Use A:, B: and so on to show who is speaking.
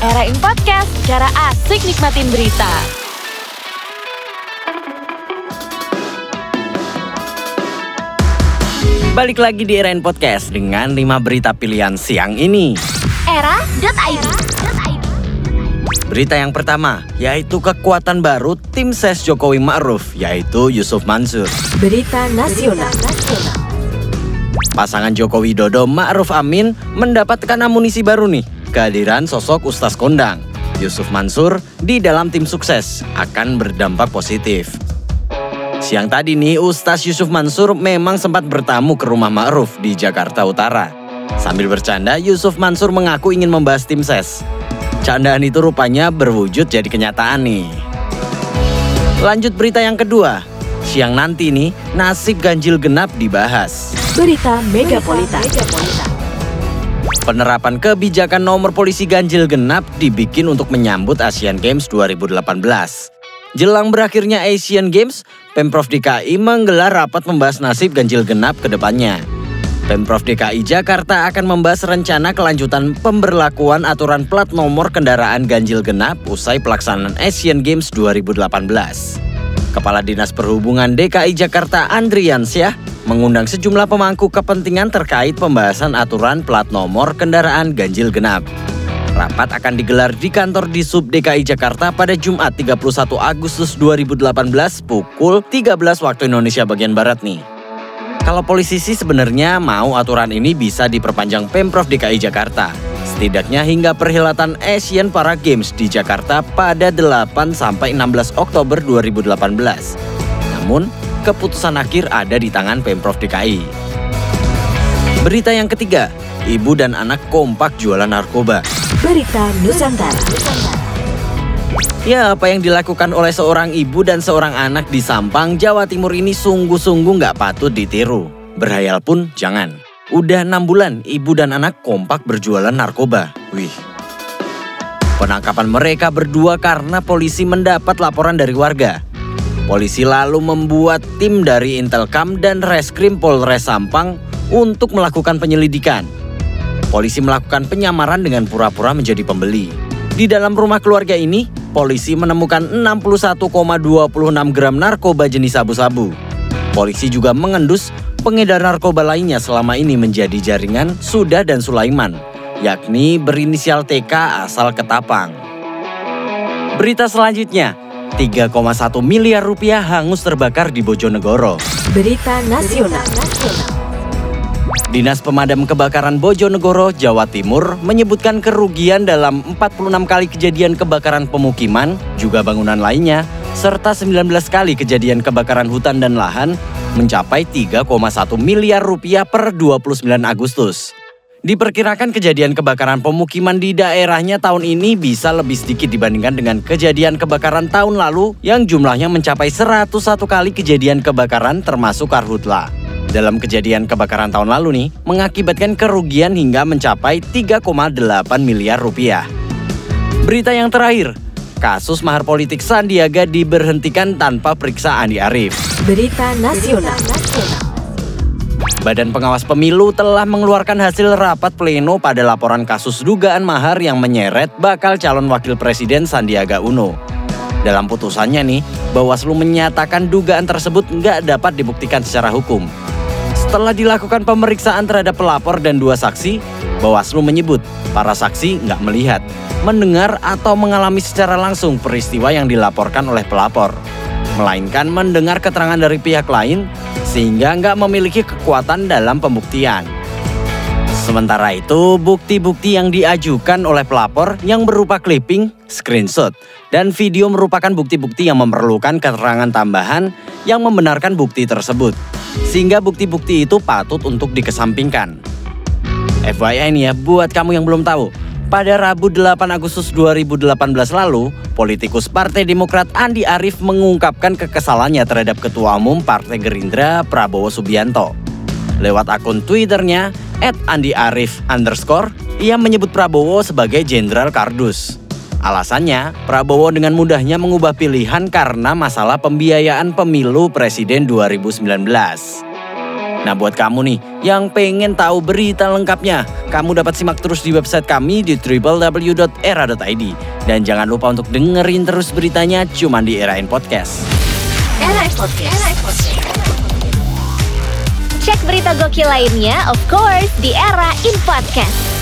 A: Era In Podcast, cara asik nikmatin berita.
B: Balik lagi di Era In Podcast dengan 5 berita pilihan siang ini.
A: Era.id
B: Berita yang pertama, yaitu kekuatan baru tim ses Jokowi Ma'ruf, yaitu Yusuf Mansur.
A: Berita Nasional.
B: Pasangan Joko Widodo Ma'ruf Amin mendapatkan amunisi baru nih. Kehadiran sosok Ustaz Kondang, Yusuf Mansur di dalam tim sukses akan berdampak positif. Siang tadi nih, Ustaz Yusuf Mansur memang sempat bertamu ke rumah Ma'ruf di Jakarta Utara. Sambil bercanda, Yusuf Mansur mengaku ingin membahas tim ses. Candaan itu rupanya berwujud jadi kenyataan nih. Lanjut berita yang kedua. Siang nanti nih, nasib ganjil genap dibahas.
A: Berita Megapolitan.
B: Penerapan kebijakan nomor polisi ganjil genap dibikin untuk menyambut Asian Games 2018. Jelang berakhirnya Asian Games, Pemprov DKI menggelar rapat membahas nasib ganjil genap ke depannya. Pemprov DKI Jakarta akan membahas rencana kelanjutan pemberlakuan aturan plat nomor kendaraan ganjil genap usai pelaksanaan Asian Games 2018. Kepala Dinas Perhubungan DKI Jakarta Andriansyah mengundang sejumlah pemangku kepentingan terkait pembahasan aturan plat nomor kendaraan ganjil genap. Rapat akan digelar di kantor di Sub DKI Jakarta pada Jumat 31 Agustus 2018 pukul 13 waktu Indonesia bagian Barat nih. Kalau polisi sih sebenarnya mau aturan ini bisa diperpanjang Pemprov DKI Jakarta. Setidaknya hingga perhelatan Asian Para Games di Jakarta pada 8 sampai 16 Oktober 2018. Namun, keputusan akhir ada di tangan Pemprov DKI. Berita yang ketiga, ibu dan anak kompak jualan narkoba.
A: Berita Nusantara.
B: Ya, apa yang dilakukan oleh seorang ibu dan seorang anak di Sampang, Jawa Timur ini sungguh-sungguh nggak patut ditiru. Berhayal pun jangan. Udah enam bulan, ibu dan anak kompak berjualan narkoba. Wih. Penangkapan mereka berdua karena polisi mendapat laporan dari warga. Polisi lalu membuat tim dari Intelkam dan Reskrim Polres Sampang untuk melakukan penyelidikan. Polisi melakukan penyamaran dengan pura-pura menjadi pembeli. Di dalam rumah keluarga ini, polisi menemukan 61,26 gram narkoba jenis sabu-sabu. Polisi juga mengendus pengedar narkoba lainnya selama ini menjadi jaringan Sudah dan Sulaiman, yakni berinisial TK asal Ketapang. Berita selanjutnya, 3,1 miliar rupiah hangus terbakar di Bojonegoro.
A: Berita Nasional.
B: Dinas Pemadam Kebakaran Bojonegoro, Jawa Timur menyebutkan kerugian dalam 46 kali kejadian kebakaran pemukiman, juga bangunan lainnya, serta 19 kali kejadian kebakaran hutan dan lahan mencapai 3,1 miliar rupiah per 29 Agustus. Diperkirakan kejadian kebakaran pemukiman di daerahnya tahun ini bisa lebih sedikit dibandingkan dengan kejadian kebakaran tahun lalu yang jumlahnya mencapai 101 kali kejadian kebakaran termasuk karhutla. Dalam kejadian kebakaran tahun lalu nih, mengakibatkan kerugian hingga mencapai 3,8 miliar rupiah. Berita yang terakhir, kasus mahar politik Sandiaga diberhentikan tanpa periksa Andi Arief.
A: Berita Nasional.
B: Badan Pengawas Pemilu telah mengeluarkan hasil rapat pleno pada laporan kasus dugaan mahar yang menyeret bakal calon wakil presiden Sandiaga Uno. Dalam putusannya nih, Bawaslu menyatakan dugaan tersebut nggak dapat dibuktikan secara hukum. Setelah dilakukan pemeriksaan terhadap pelapor dan dua saksi, Bawaslu menyebut para saksi nggak melihat, mendengar atau mengalami secara langsung peristiwa yang dilaporkan oleh pelapor, melainkan mendengar keterangan dari pihak lain sehingga nggak memiliki kekuatan dalam pembuktian. Sementara itu, bukti-bukti yang diajukan oleh pelapor yang berupa clipping, screenshot, dan video merupakan bukti-bukti yang memerlukan keterangan tambahan yang membenarkan bukti tersebut. Sehingga bukti-bukti itu patut untuk dikesampingkan. FYI nih ya, buat kamu yang belum tahu, pada Rabu 8 Agustus 2018 lalu, politikus Partai Demokrat Andi Arief mengungkapkan kekesalannya terhadap Ketua Umum Partai Gerindra Prabowo Subianto. Lewat akun Twitternya, @andiarif underscore, ia menyebut Prabowo sebagai Jenderal Kardus. Alasannya, Prabowo dengan mudahnya mengubah pilihan karena masalah pembiayaan pemilu Presiden 2019. Nah buat kamu nih yang pengen tahu berita lengkapnya, kamu dapat simak terus di website kami di www.era.id. Dan jangan lupa untuk dengerin terus beritanya cuma di Era In Podcast.
C: Era Podcast. Cek berita gokil lainnya, of course, di Era In Podcast.